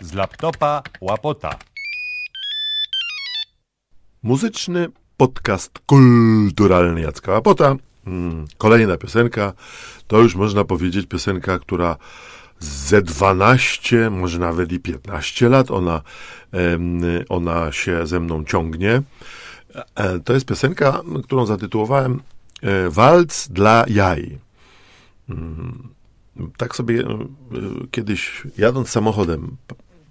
Z laptopa łapota. Muzyczny podcast kulturalny Jacka Łapota. Mm, Kolejna piosenka. To już można powiedzieć piosenka, która ze 12, może nawet i 15 lat ona, ona się ze mną ciągnie. E, To jest piosenka, którą zatytułowałem e, Walc dla jaj. Tak sobie e, kiedyś jadąc samochodem,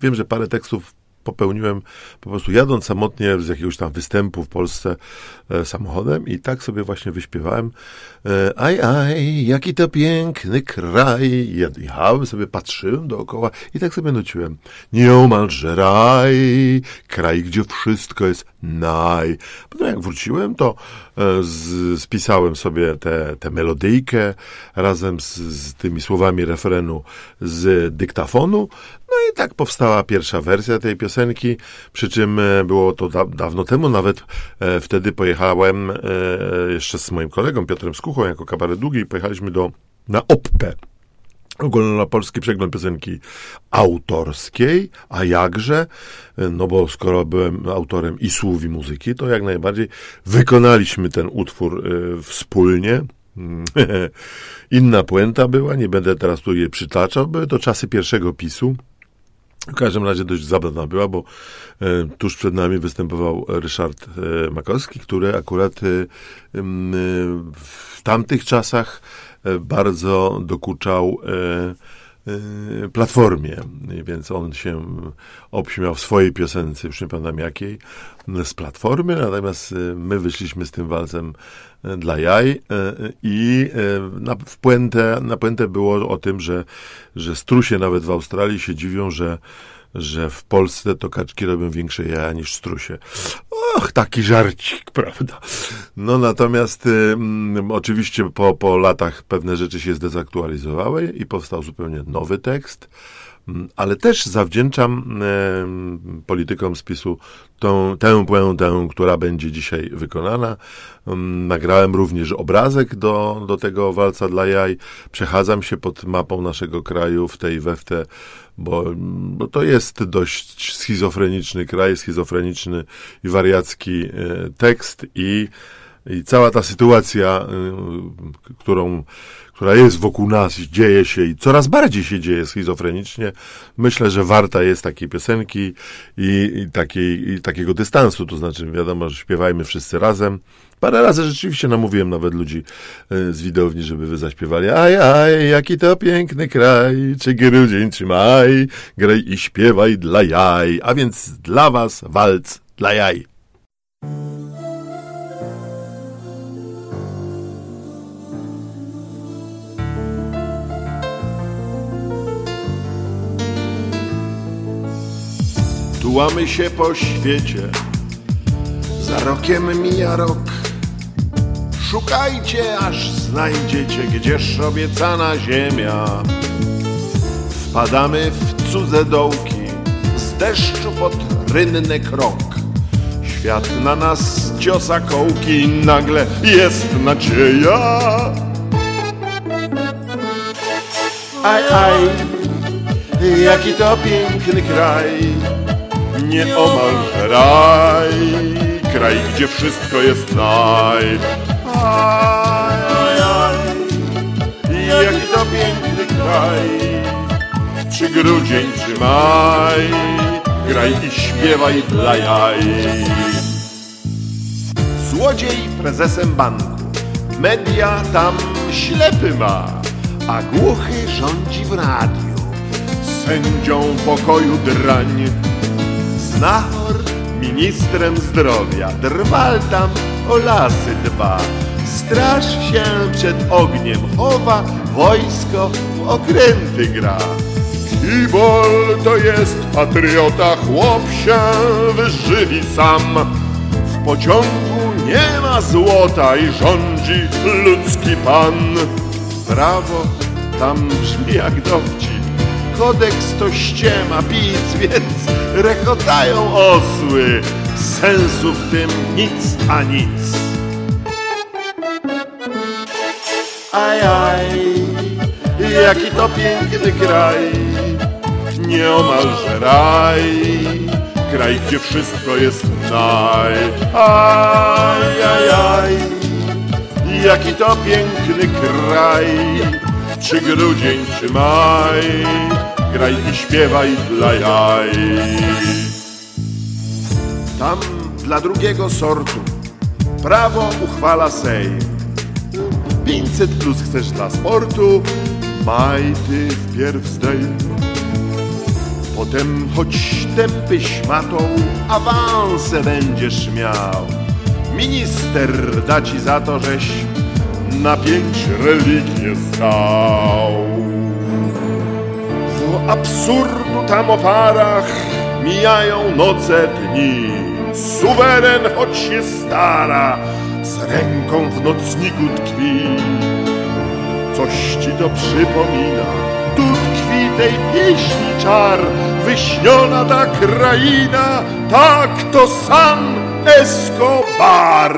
wiem, że parę tekstów popełniłem po prostu jadąc samotnie z jakiegoś tam występu w Polsce e, samochodem i tak sobie właśnie wyśpiewałem e, aj, aj, jaki to piękny kraj. Jechałem sobie, patrzyłem dookoła i tak sobie nuciłem. Nieomalże raj, kraj, gdzie wszystko jest naj. Potem jak wróciłem, to z, spisałem sobie tę te melodyjkę razem z, z tymi słowami refrenu z dyktafonu. No i tak powstała pierwsza wersja tej piosenki, przy czym e, było to da, dawno temu, nawet e, wtedy pojechałem e, jeszcze z moim kolegą Piotrem Skuchą jako kabaret długi i pojechaliśmy do, na OPPE. Ogólnopolski przegląd piosenki autorskiej, a jakże, no bo skoro byłem autorem i słów, i muzyki, to jak najbardziej wykonaliśmy ten utwór y, wspólnie. Inna puenta była, nie będę teraz tu jej przytaczał, były to czasy pierwszego pisu. W każdym razie dość zabawna była, bo e, tuż przed nami występował Ryszard e, Makowski, który akurat e, w tamtych czasach bardzo dokuczał e, e, Platformie, więc on się obśmiał w swojej piosence, już nie pamiętam jakiej, z Platformy, natomiast e, my wyszliśmy z tym walcem dla jaj i na, w puentę, na puentę było o tym, że, że strusie nawet w Australii się dziwią, że że w Polsce to kaczki robią większe jaja niż strusie. Och, taki żarcik, prawda? No natomiast oczywiście po, po latach pewne rzeczy się zdezaktualizowały i powstał zupełnie nowy tekst, ale też zawdzięczam em, politykom spisu tą, tę puentę, która będzie dzisiaj wykonana. Mm, Nagrałem również obrazek do, do tego walca dla jaj. Przechadzam się pod mapą naszego kraju w tej we w te, bo, bo to jest dość schizofreniczny kraj, schizofreniczny i wariacki e, tekst i i cała ta sytuacja, y, którą, która jest wokół nas, dzieje się i coraz bardziej się dzieje schizofrenicznie, myślę, że warta jest takiej piosenki i, i, takiej, i takiego dystansu. To znaczy, wiadomo, że śpiewajmy wszyscy razem. Parę razy rzeczywiście namówiłem nawet ludzi y, z widowni, żeby wy zaśpiewali. Aj, aj, jaki to piękny kraj, czy grudzień, czy maj, graj i śpiewaj dla jaj. A więc dla was walc dla jaj. Tułamy się po świecie, za rokiem mija rok. Szukajcie, aż znajdziecie, gdzież obiecana ziemia. Wpadamy w cudze dołki, z deszczu pod rynny krok. Świat na nas ciosa kołki nagle jest nadzieja. Aj, aj, jaki to piękny kraj nieomal raj, kraj, gdzie wszystko jest naj. Aj, aj, aj, jaki to piękny kraj, czy grudzień, czy maj, graj i śpiewaj dla jaj. Złodziej prezesem banku, media tam ślepy ma, a głuchy rządzi w radiu, sędzią pokoju drań. Znachor ministrem zdrowia, drwal tam o lasy dba. Straż się przed ogniem chowa, wojsko w okręty gra. Kibol to jest patriota, chłop się wyżywi sam. W pociągu nie ma złota i rządzi ludzki pan. Prawo tam brzmi jak dowcip, kodeks to ściema, pic, więc rechotają osły. Sensu w tym nic a nic. Aj, aj, jaki to piękny kraj, nieomalże raj, kraj, gdzie wszystko jest naj. Aj, aj, aj, jaki to piękny kraj, czy grudzień, czy maj, graj i śpiewaj dla jaj. Tam dla drugiego sortu prawo uchwala Sejm. 500 plus chcesz dla sportu, maj ty wpierw zdejm. Potem choć tępy szmatą, awanse będziesz miał. Minister da ci za to, żeś na pięć religię stał. W absurdu tam oparach mijają noce dni. Suweren, choć się stara, z ręką w nocniku tkwi. Coś ci to przypomina, tu tkwi tej pieśni czar, wyśniona ta kraina, tak to San Escobar.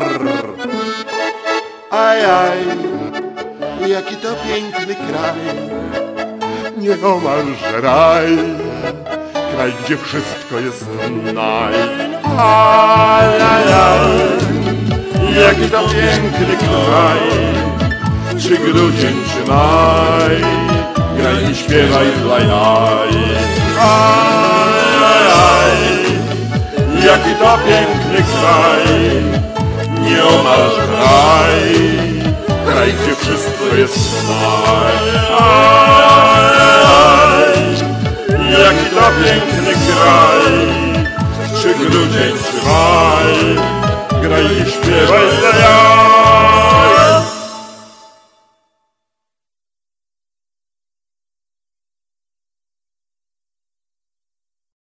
Aj, aj, jaki to piękny kraj, nieomalże raj, kraj, gdzie wszystko jest naj. Aj, aj, aj, jaki to piękny kraj, czy grudzień, czy maj, graj i śpiewaj dla jaj. Aj, aj, aj, jaki to piękny kraj, nieomalże raj, kraj, gdzie wszystko jest naj. To piękny kraj, czy grudzień, czy maj, graj i śpiewaj dla jaj.